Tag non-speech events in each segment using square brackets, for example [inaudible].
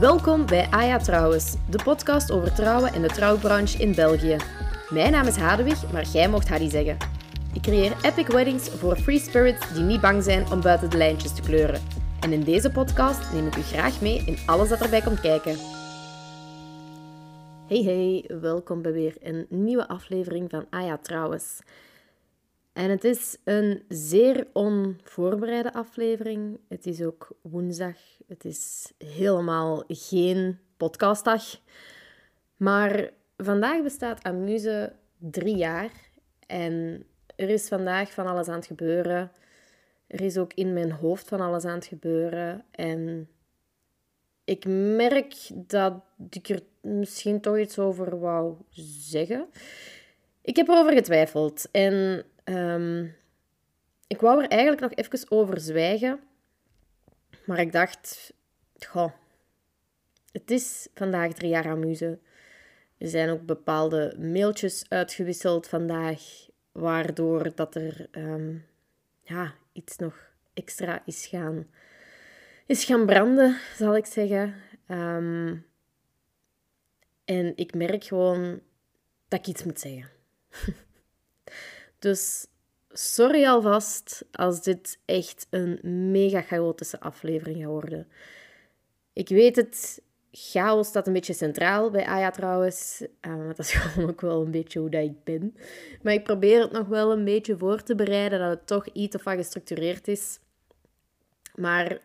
Welkom bij Aya Trouwens, de podcast over trouwen en de trouwbranche in België. Mijn naam is Hadewig, maar jij mocht Hadi zeggen. Ik creëer epic weddings voor free spirits die niet bang zijn om buiten de lijntjes te kleuren. En in deze podcast neem ik u graag mee in alles dat erbij komt kijken. Hey hey, welkom bij weer een nieuwe aflevering van Aya Trouwens. En het is een zeer onvoorbereide aflevering. Het is ook woensdag. Het is helemaal geen podcastdag. Maar vandaag bestaat Amuse drie jaar. En er is vandaag van alles aan het gebeuren. Er is ook in mijn hoofd van alles aan het gebeuren. En ik merk dat ik er misschien toch iets over wou zeggen. Ik heb erover getwijfeld. En Um, ik wou er eigenlijk nog even over zwijgen. Maar ik dacht, goh, het is vandaag drie jaar amuse. Er zijn ook bepaalde mailtjes uitgewisseld vandaag, waardoor dat er um, ja, iets nog extra is gaan, is gaan branden, zal ik zeggen. Um, en ik merk gewoon dat ik iets moet zeggen. [laughs] Dus sorry alvast als dit echt een mega chaotische aflevering gaat worden. Ik weet het, chaos staat een beetje centraal bij Aya trouwens. Uh, dat is [laughs] gewoon ook wel een beetje hoe dat ik ben. Maar ik probeer het nog wel een beetje voor te bereiden, dat het toch iets of wat gestructureerd is. Maar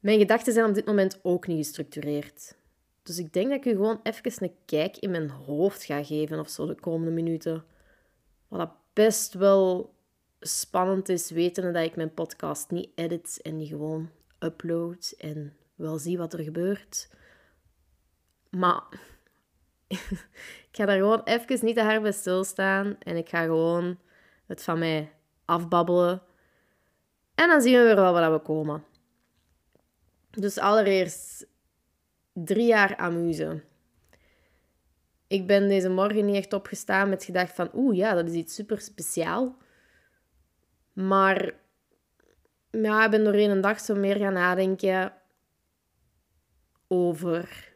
mijn gedachten zijn op dit moment ook niet gestructureerd. Dus ik denk dat ik u gewoon even een kijk in mijn hoofd ga geven of zo de komende minuten. Wat best wel spannend is, weten dat ik mijn podcast niet edit en die gewoon upload en wel zie wat er gebeurt. Maar [laughs] ik ga daar gewoon even niet te hard bij stilstaan en ik ga gewoon het van mij afbabbelen. En dan zien we weer wel waar we komen. Dus allereerst drie jaar amuse. Ik ben deze morgen niet echt opgestaan met gedacht van... Oeh, ja, dat is iets super speciaal. Maar ja, ik ben door een dag zo meer gaan nadenken over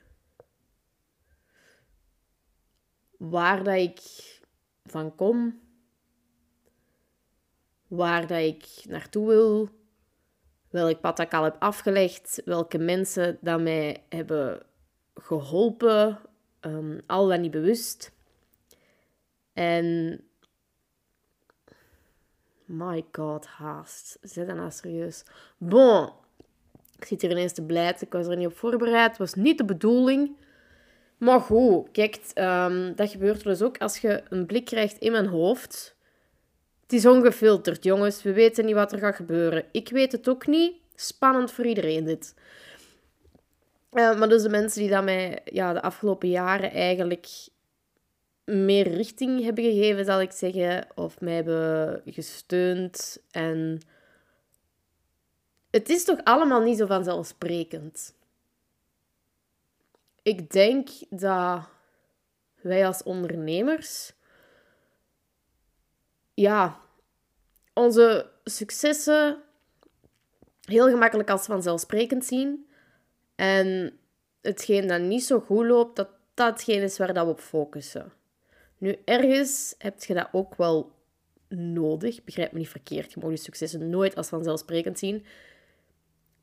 waar dat ik van kom, waar dat ik naartoe wil, welk pad ik al heb afgelegd, welke mensen dat mij hebben geholpen um, al dan niet bewust. En my god, haast. Zet dan nou serieus. Bon, ik zit hier ineens te blijten. Ik was er niet op voorbereid. Het was niet de bedoeling. Maar goed, kijk, um, dat gebeurt dus ook als je een blik krijgt in mijn hoofd. Is ongefilterd, jongens. We weten niet wat er gaat gebeuren. Ik weet het ook niet. Spannend voor iedereen, dit. Uh, maar dus de mensen die dat mij ja, de afgelopen jaren eigenlijk meer richting hebben gegeven, zal ik zeggen. Of mij hebben gesteund. En het is toch allemaal niet zo vanzelfsprekend. Ik denk dat wij als ondernemers... Ja, onze successen heel gemakkelijk als vanzelfsprekend zien. En hetgeen dat niet zo goed loopt, dat dat hetgeen is waar dat we op focussen. Nu, ergens heb je dat ook wel nodig. Begrijp me niet verkeerd. Je mag je successen nooit als vanzelfsprekend zien.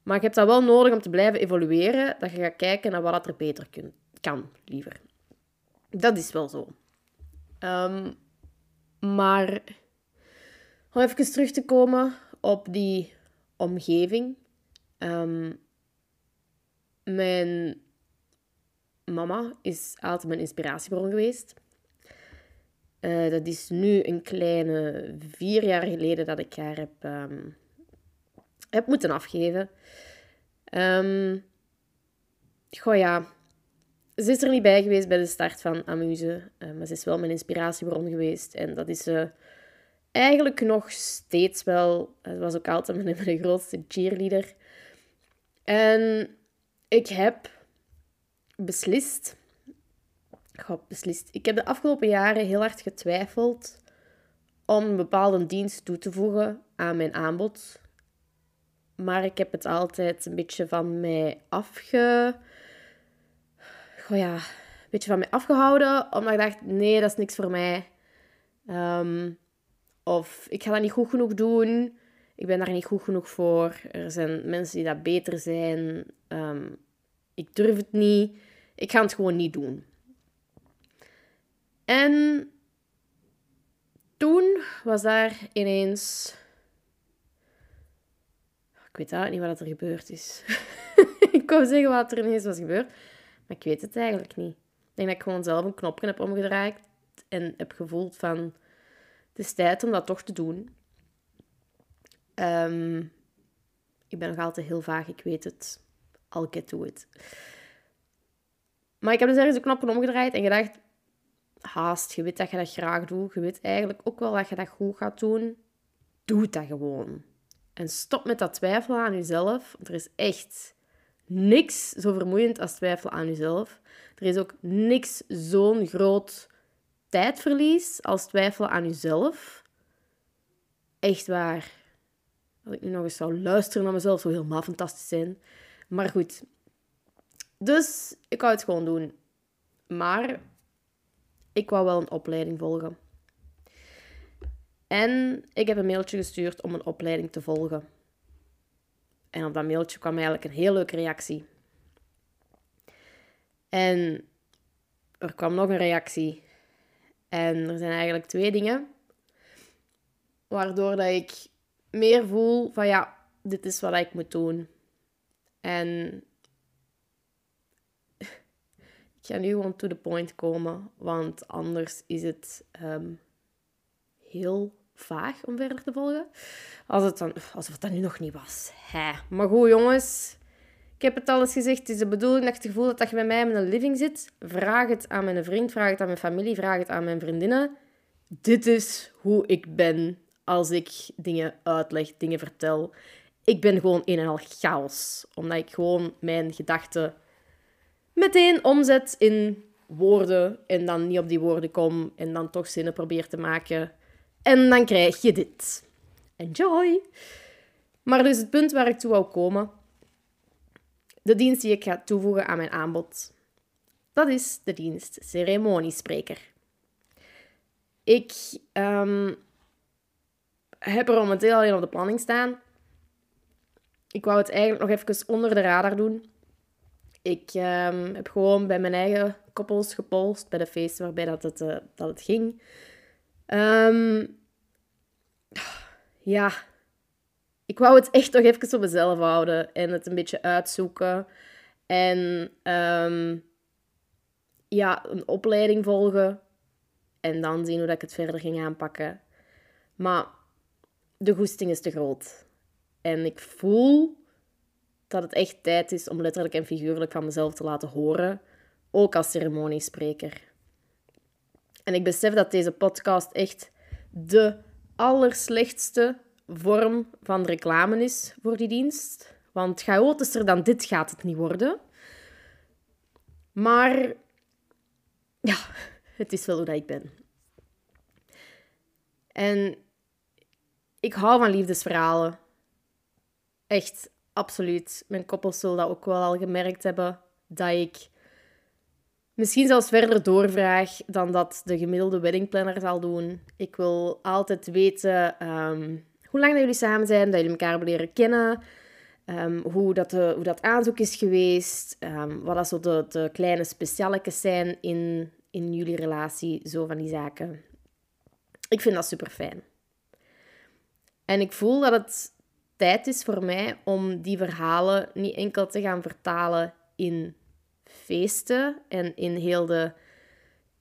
Maar je hebt dat wel nodig om te blijven evolueren. Dat je gaat kijken naar wat er beter kan, liever. Dat is wel zo. Um, maar om even terug te komen op die omgeving. Um, mijn mama is altijd mijn inspiratiebron geweest. Uh, dat is nu een kleine vier jaar geleden dat ik haar heb, um, heb moeten afgeven. Um, goh ja, ze is er niet bij geweest bij de start van Amuse, uh, maar ze is wel mijn inspiratiebron geweest. En dat is ze uh, eigenlijk nog steeds wel. Ze was ook altijd [laughs] mijn, grootste cheerleader. En ik heb beslist. God, beslist. Ik heb de afgelopen jaren heel hard getwijfeld om een bepaalde dienst toe te voegen aan mijn aanbod. Maar ik heb het altijd een beetje van mij afge... oh ja, een beetje van mij afgehouden. Omdat ik dacht, nee, dat is niks voor mij. Ehm, of ik ga dat niet goed genoeg doen. Ik ben daar niet goed genoeg voor. Er zijn mensen die dat beter zijn. Ehm, ik durf het niet. Ik ga het gewoon niet doen. En toen was daar ineens. Ik weet eigenlijk niet wat er gebeurd is. [laughs] ik wou zeggen wat er ineens was gebeurd, maar ik weet het eigenlijk niet. Ik denk dat ik gewoon zelf een knopje heb omgedraaid en heb gevoeld van... Is tijd om dat toch te doen. Ehm, ik ben nog altijd heel vaag, ik weet het. I'll get to it. Maar ik heb dus ergens een knopje omgedraaid en gedacht... Haast, je weet dat je dat graag doet. Je weet eigenlijk ook wel dat je dat goed gaat doen. Doe dat gewoon. En stop met dat twijfelen aan jezelf. Er is echt niks zo vermoeiend als twijfelen aan jezelf. Er is ook niks zo'n groot tijdverlies als twijfelen aan jezelf. Echt waar. Als ik nu nog eens zou luisteren naar mezelf, zou helemaal fantastisch zijn. Maar goed. Dus ik wou het gewoon doen. Maar ik wou wel een opleiding volgen. En ik heb een mailtje gestuurd om een opleiding te volgen. En op dat mailtje kwam eigenlijk een heel leuke reactie. En er kwam nog een reactie. En er zijn eigenlijk twee dingen. Waardoor dat ik meer voel van ja, dit is wat ik moet doen. En [laughs] ik ga nu gewoon to the point komen, want anders is het um, heel vaag om verder te volgen. Als het dan, alsof het dat nu nog niet was. Maar goed, jongens. Ik heb het al eens gezegd. Het is de bedoeling dat je het gevoel hebt dat je bij mij in een living zit. Vraag het aan mijn vriend, vraag het aan mijn familie, vraag het aan mijn vriendinnen. Dit is hoe ik ben als ik dingen uitleg, dingen vertel. Ik ben gewoon een en al chaos. Omdat ik gewoon mijn gedachten meteen omzet in woorden en dan niet op die woorden kom en dan toch zinnen probeer te maken en dan krijg je dit. Enjoy! Maar dus het punt waar ik toe wou komen, de dienst die ik ga toevoegen aan mijn aanbod, dat is de dienst ceremoniespreker. Ik um, heb er momenteel alleen op de planning staan. Ik wou het eigenlijk nog even onder de radar doen. Ik um, heb gewoon bij mijn eigen koppels gepolst bij de feesten waarbij dat het, uh, dat het ging. Um, ja, ik wou het echt nog even op mezelf houden en het een beetje uitzoeken. En um, ja, een opleiding volgen. En dan zien hoe ik het verder ging aanpakken. Maar de goesting is te groot. En ik voel dat het echt tijd is om letterlijk en figuurlijk van mezelf te laten horen. Ook als ceremoniespreker. En ik besef dat deze podcast echt de allerslechtste vorm van reclame is voor die dienst. Want chaotischer dan dit gaat het niet worden. Maar ja, [laughs] het is wel hoe dat ik ben. En ik hou van liefdesverhalen. Echt, absoluut. Mijn koppels zullen dat ook wel al gemerkt hebben. Dat ik misschien zelfs verder doorvraag dan dat de gemiddelde weddingplanner zal doen. Ik wil altijd weten um, hoe lang dat jullie samen zijn, dat jullie elkaar hebben leren kennen, um, hoe, dat hoe dat aanzoek is geweest, um, wat dat zo de, de kleine specialetjes zijn in, in jullie relatie, zo van die zaken. Ik vind dat super fijn. En ik voel dat het tijd is voor mij om die verhalen niet enkel te gaan vertalen in feesten en in heel de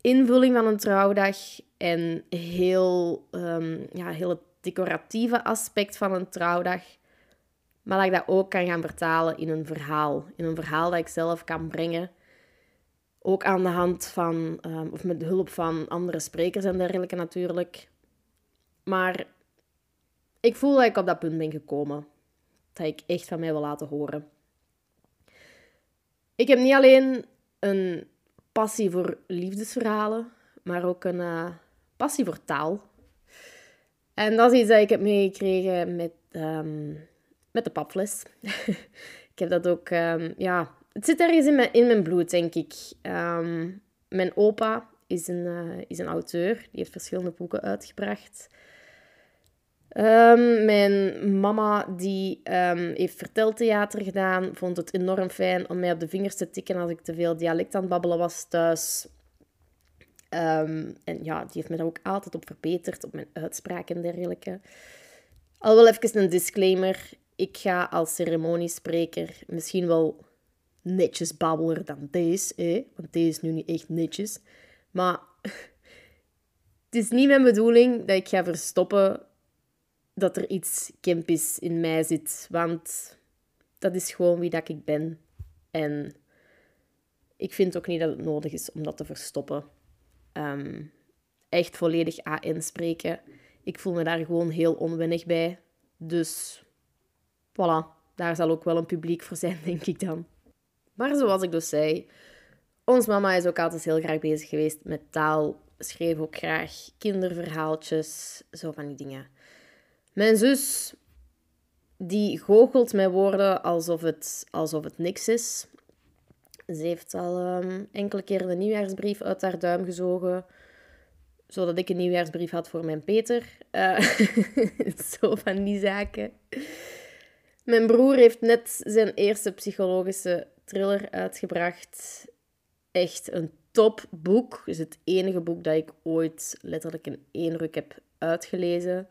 invulling van een trouwdag en heel, um, ja, heel het decoratieve aspect van een trouwdag. Maar dat ik dat ook kan gaan vertalen in een verhaal. In een verhaal dat ik zelf kan brengen. Ook aan de hand van, um, of met hulp van andere sprekers en dergelijke natuurlijk. Maar ik voel dat ik op dat punt ben gekomen. Dat ik echt van mij wil laten horen. Ik heb niet alleen een passie voor liefdesverhalen, maar ook een uh, passie voor taal. En dat is iets dat ik heb meegekregen met, um, met de papfles. [laughs] ik heb dat ook... Um, ja, het zit ergens in mijn, in mijn bloed, denk ik. Ehm, mijn opa is een, uh, is een auteur. Die heeft verschillende boeken uitgebracht. Mijn mama die heeft verteltheater gedaan, vond het enorm fijn om mij op de vingers te tikken als ik te veel dialect aan het babbelen was thuis. Um, en ja, die heeft me daar ook altijd op verbeterd, op mijn uitspraak en dergelijke. Al wel even een disclaimer. Ik ga als ceremoniespreker misschien wel netjes babbelen dan deze, want deze is nu niet echt netjes. Maar [laughs] het is niet mijn bedoeling dat ik ga verstoppen dat er iets kempisch in mij zit. Want dat is gewoon wie dat ik ben. En ik vind ook niet dat het nodig is om dat te verstoppen. Ehm, echt volledig AN spreken. Ik voel me daar gewoon heel onwennig bij. Dus voilà, daar zal ook wel een publiek voor zijn, [laughs] denk ik dan. Maar zoals ik dus zei, ons mama is ook altijd heel graag bezig geweest met taal. Schreef ook graag kinderverhaaltjes, zo van die dingen. Mijn zus, die goochelt met woorden alsof het, alsof het niks is. Ze heeft al um, enkele keer de nieuwjaarsbrief uit haar duim gezogen, zodat ik een nieuwjaarsbrief had voor mijn Peter. Uh, [laughs] zo van die zaken. Mijn broer heeft net zijn eerste psychologische thriller uitgebracht. Echt een topboek. is het enige boek dat ik ooit letterlijk in één ruk heb uitgelezen.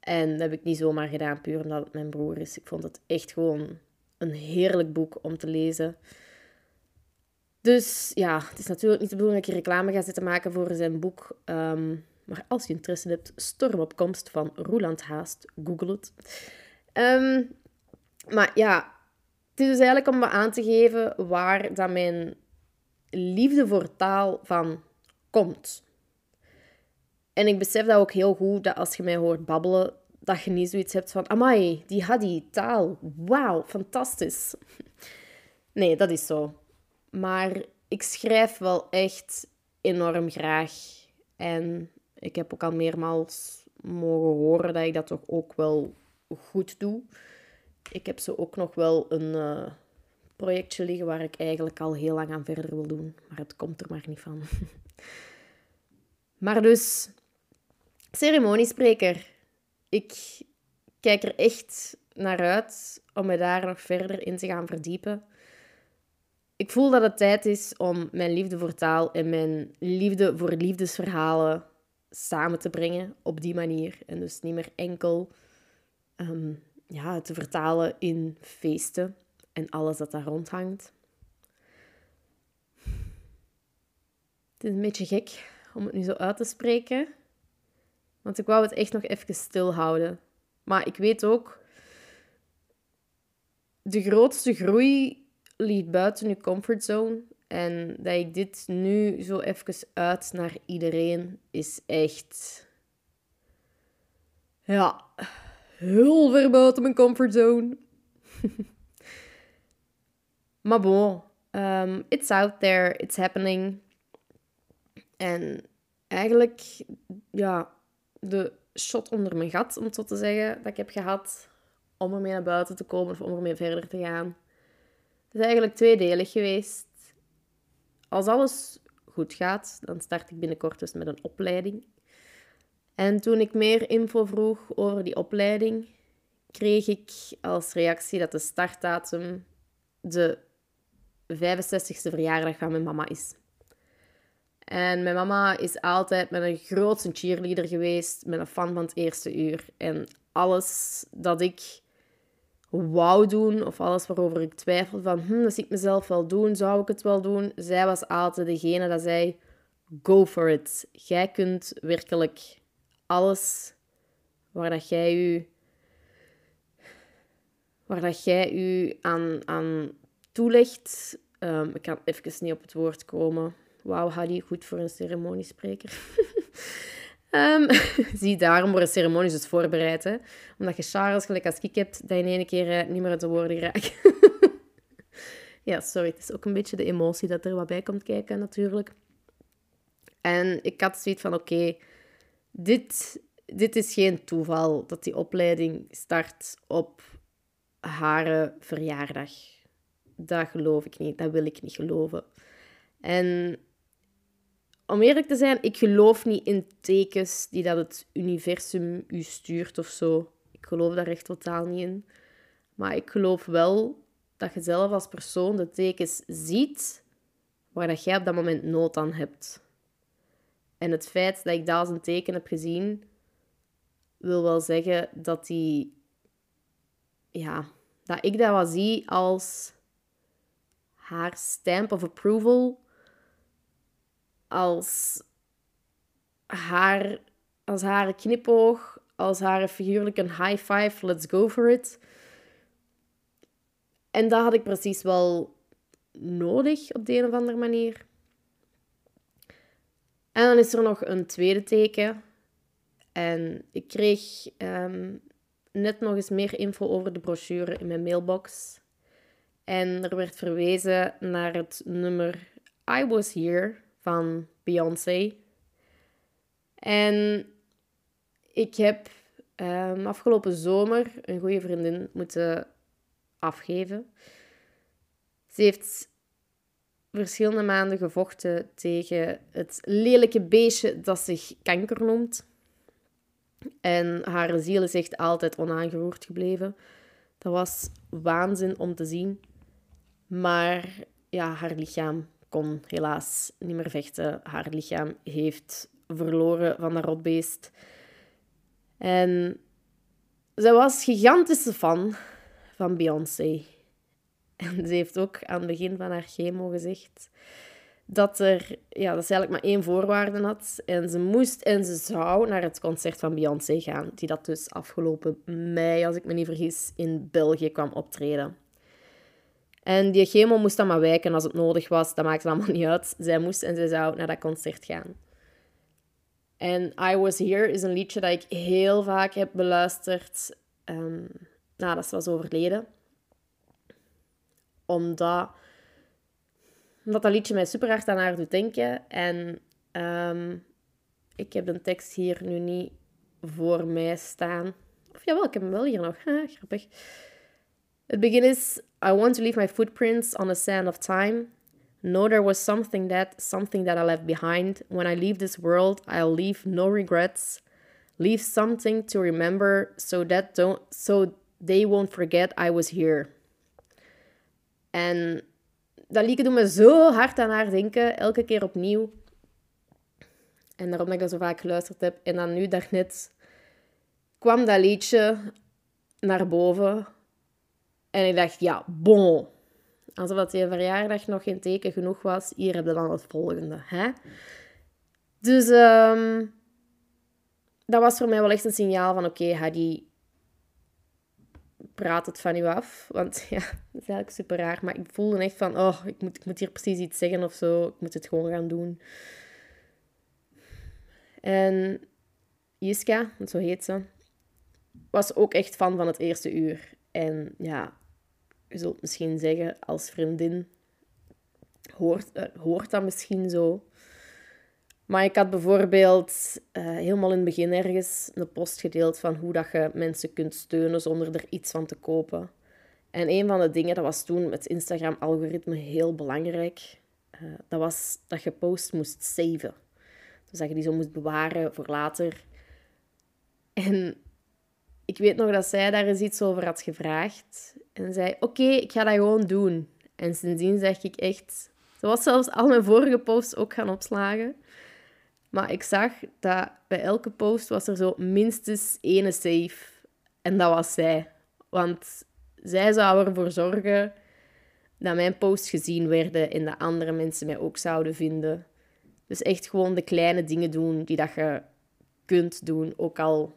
En dat heb ik niet zomaar gedaan, puur omdat het mijn broer is. Ik vond het echt gewoon een heerlijk boek om te lezen. Dus ja, het is natuurlijk niet de bedoeling dat ik reclame ga zitten maken voor zijn boek. Ehm, maar als je interesse hebt, Stormopkomst van Roeland Haast. Google het. Ehm, maar ja, het is dus eigenlijk om me aan te geven waar dat mijn liefde voor taal van komt. En ik besef dat ook heel goed, dat als je mij hoort babbelen, dat je niet zoiets hebt van, amai, die Hadi, taal, wauw, fantastisch. [laughs] Nee, dat is zo. Maar ik schrijf wel echt enorm graag. En ik heb ook al meermaals mogen horen dat ik dat toch ook wel goed doe. Ik heb zo ook nog wel een uh, projectje liggen waar ik eigenlijk al heel lang aan verder wil doen. Maar het komt er maar niet van. [laughs] maar dus, ceremoniespreker. Ik kijk er echt naar uit om me daar nog verder in te gaan verdiepen. Ik voel dat het tijd is om mijn liefde voor taal en mijn liefde voor liefdesverhalen samen te brengen op die manier. En dus niet meer enkel ehm, ja, te vertalen in feesten en alles dat daar rondhangt. Het is een beetje gek om het nu zo uit te spreken. Want ik wou het echt nog even stilhouden. Maar ik weet ook, de grootste groei ligt buiten je comfortzone. En dat ik dit nu zo even uit naar iedereen is echt. Ja, heel ver buiten mijn comfortzone. [laughs] maar bon, um, it's out there, it's happening. En eigenlijk, ja, de shot onder mijn gat, om het zo te zeggen, dat ik heb gehad om ermee naar buiten te komen of om ermee verder te gaan. Het is eigenlijk tweedelig geweest. Als alles goed gaat, dan start ik binnenkort dus met een opleiding. En toen ik meer info vroeg over die opleiding, kreeg ik als reactie dat de startdatum de 65ste verjaardag van mijn mama is. En mijn mama is altijd met een grootste cheerleader geweest, met een fan van het eerste uur. En alles dat ik wou doen, of alles waarover ik twijfelde van, hm, dat zie ik mezelf wel doen, zou ik het wel doen? Zij was altijd degene dat zei, go for it. Jij kunt werkelijk alles waar dat jij u, waar dat jij u aan, aan toelegt. Um, ik kan even niet op het woord komen Wauw, Hadi, goed voor een ceremoniespreker. [laughs] um, [laughs] zie, daarom worden ceremonies dus voorbereid. Omdat je Charles gelijk als ik hebt, dat je in één keer uh, niet meer uit de woorden raakt. [laughs] ja, sorry, het is ook een beetje de emotie dat er wat bij komt kijken natuurlijk. En ik had zoiets van, oké, dit, dit is geen toeval dat die opleiding start op haar verjaardag. dat geloof ik niet. Dat wil ik niet geloven. En om eerlijk te zijn, ik geloof niet in tekens die dat het universum u stuurt of zo. Ik geloof daar echt totaal niet in. Maar ik geloof wel dat je zelf als persoon de tekens ziet waar dat jij op dat moment nood aan hebt. En het feit dat ik dat als een teken heb gezien, wil wel zeggen dat die... Ja, dat ik dat wat zie als haar stamp of approval, als haar, als haar knipoog, als haar figuurlijk een high five, let's go for it. En dat had ik precies wel nodig op de een of andere manier. En dan is er nog een tweede teken. En ik kreeg ehm, net nog eens meer info over de brochure in mijn mailbox. En er werd verwezen naar het nummer I Was Here van Beyoncé. En ik heb um, afgelopen zomer een goede vriendin moeten afgeven. Ze heeft verschillende maanden gevochten tegen het lelijke beestje dat zich kanker noemt. En haar ziel is echt altijd onaangeroerd gebleven. Dat was waanzin om te zien. Maar ja, haar lichaam kon helaas niet meer vechten. Haar lichaam heeft verloren van dat rotbeest. En zij was gigantische fan van Beyoncé. En ze heeft ook aan het begin van haar chemo gezegd dat, er, ja, dat ze eigenlijk maar één voorwaarde had. En ze moest en ze zou naar het concert van Beyoncé gaan, die dat dus afgelopen mei, als ik me niet vergis, in België kwam optreden. En die chemo moest dan maar wijken als het nodig was. Dat maakte allemaal [laughs] niet uit. Zij moest en zij zou naar dat concert gaan. En I Was Here is een liedje dat ik heel vaak heb beluisterd um, nadat ze was overleden. Omdat, omdat dat liedje mij super hard aan haar doet denken. En um, ik heb de tekst hier nu niet voor mij staan. Of jawel, ik heb hem wel hier nog. [laughs] grappig. Het begin is: I want to leave my footprints on the sand of time. Know there was something that, something that I left behind. When I leave this world, I'll leave no regrets. Leave something to remember so that don't, so they won't forget I was here. En dat liedje doet me zo hard aan haar denken, elke keer opnieuw. En daarom dat ik dat zo vaak geluisterd heb. En dan nu, daarnet, kwam dat liedje naar boven. En ik dacht, ja, bon. Alsof dat je verjaardag nog geen teken genoeg was. Hier heb je dan het volgende. Hè? Dus um, dat was voor mij wel echt een signaal van... Oké, okay, Hadi, praat het van u af. Want ja, [laughs] dat is eigenlijk super raar. Maar ik voelde echt van... Oh, ik moet, ik moet hier precies iets zeggen of zo. Ik moet het gewoon gaan doen. En Jiska, zo heet ze... Was ook echt fan van het eerste uur. En ja, je zult misschien zeggen als vriendin, hoort, uh, hoort dat misschien zo. Maar ik had bijvoorbeeld uh, helemaal in het begin ergens een post gedeeld van hoe dat je mensen kunt steunen zonder er iets van te kopen. En een van de dingen, dat was toen met Instagram-algoritme heel belangrijk, uh, dat was dat je post moest saven. Dus dat je die zo moest bewaren voor later. En ik weet nog dat zij daar eens iets over had gevraagd. En zei, oké, ik ga dat gewoon doen. En sindsdien zeg ik echt... Ze was zelfs al mijn vorige posts ook gaan opslagen. Maar ik zag dat bij elke post was er zo minstens één save. En dat was zij. Want zij zou ervoor zorgen dat mijn posts gezien werden en dat andere mensen mij ook zouden vinden. Dus echt gewoon de kleine dingen doen die dat je kunt doen, ook al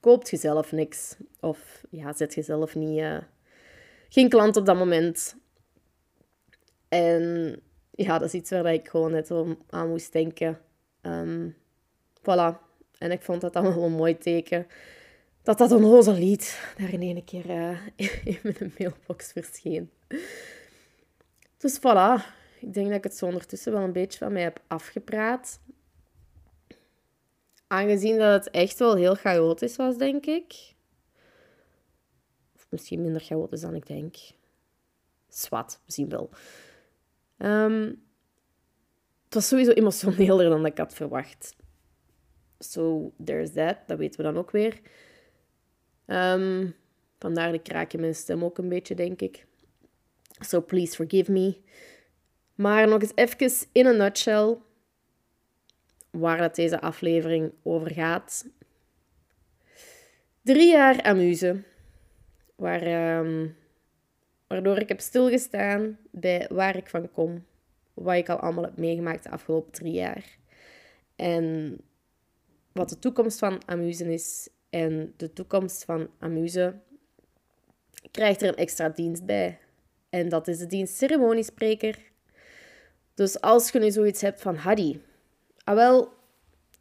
koopt je zelf niks. Of ja, zet je zelf niet, uh, geen klant op dat moment. En ja, dat is iets waar ik gewoon net aan moest denken. Um, voilà. En ik vond dat dan [laughs] wel een mooi teken. Dat dat een lied daar in één keer uh, [laughs] in mijn mailbox verscheen. Dus voilà. Ik denk dat ik het zo ondertussen wel een beetje van mij heb afgepraat aangezien dat het echt wel heel chaotisch was, denk ik. Misschien minder chaotisch dan ik denk. zwart, we zien wel. Ehm, het was sowieso emotioneler dan ik had verwacht. So, there's that. Dat weten we dan ook weer. Um, vandaar de kraak in mijn stem ook een beetje, denk ik. So, please forgive me. Maar nog eens even in een nutshell waar dat deze aflevering over gaat. Drie jaar amuse, waar, um, waardoor ik heb stilgestaan bij waar ik van kom, wat ik al allemaal heb meegemaakt de afgelopen drie jaar. En wat de toekomst van Amuse is. En de toekomst van Amuse krijgt er een extra dienst bij. En dat is de dienst ceremoniespreker. Dus als je nu zoiets hebt van Hadi, ah wel,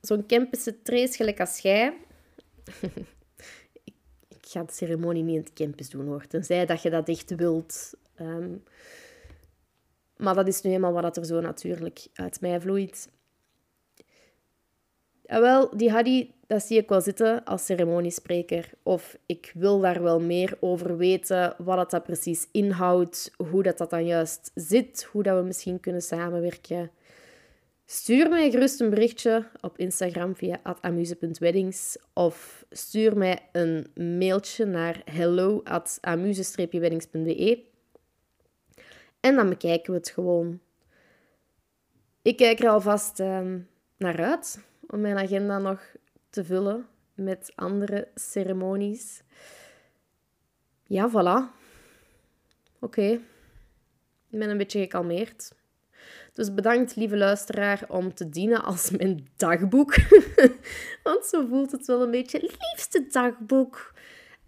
zo'n campus trace gelijk als jij. [laughs] ga de ceremonie niet in het campus doen hoor, tenzij dat je dat echt wilt. Ehm, maar dat is nu eenmaal wat er zo natuurlijk uit mij vloeit. En wel, die Hadi, dat zie ik wel zitten als ceremoniespreker. Of ik wil daar wel meer over weten, wat dat precies inhoudt, hoe dat, dat dan juist zit, hoe dat we misschien kunnen samenwerken. Stuur mij gerust een berichtje op Instagram via amuse.weddings of stuur mij een mailtje naar hello.amuse-weddings.be en dan bekijken we het gewoon. Ik kijk er alvast uh, naar uit om mijn agenda nog te vullen met andere ceremonies. Ja, voilà. Oké. Ik ben een beetje gekalmeerd. Dus bedankt, lieve luisteraar, om te dienen als mijn dagboek. [laughs] Want zo voelt het wel een beetje. Liefste dagboek.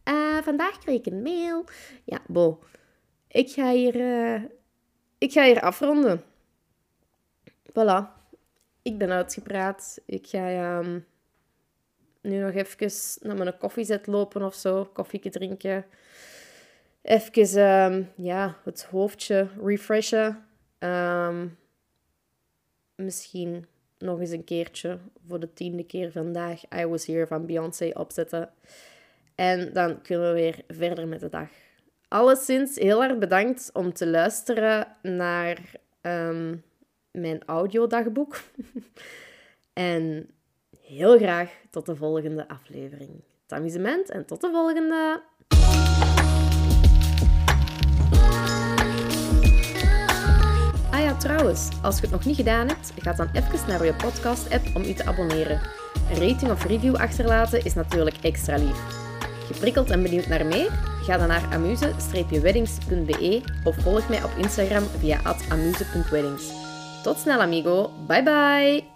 Uh, vandaag kreeg ik een mail. Ja, bo. Ik ga hier, uh, ik ga hier afronden. Voilà ik ben uitgepraat. Ik ga um, nu nog even naar mijn koffiezet lopen of zo. Koffieke drinken. Even um, ja, het hoofdje refreshen. Um, misschien nog eens een keertje voor de tiende keer vandaag I Was Here van Beyoncé opzetten. En dan kunnen we weer verder met de dag. Alleszins heel erg bedankt om te luisteren naar um, mijn audiodagboek. [laughs] en heel graag tot de volgende aflevering. Het amusement en tot de volgende! Trouwens, als je het nog niet gedaan hebt, ga dan even naar je podcast-app om je te abonneren. Een rating of review achterlaten is natuurlijk extra lief. Geprikkeld en benieuwd naar meer? Ga dan naar amuse-weddings.be of volg mij op Instagram via amuse.weddings. Tot snel, amigo. Bye bye.